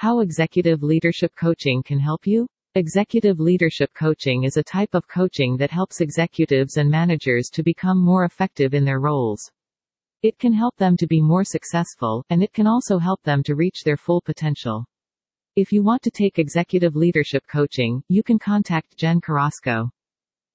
How executive leadership coaching can help you? Executive leadership coaching is a type of coaching that helps executives and managers to become more effective in their roles. It can help them to be more successful, and it can also help them to reach their full potential. If you want to take executive leadership coaching, you can contact Jenn Carrasco.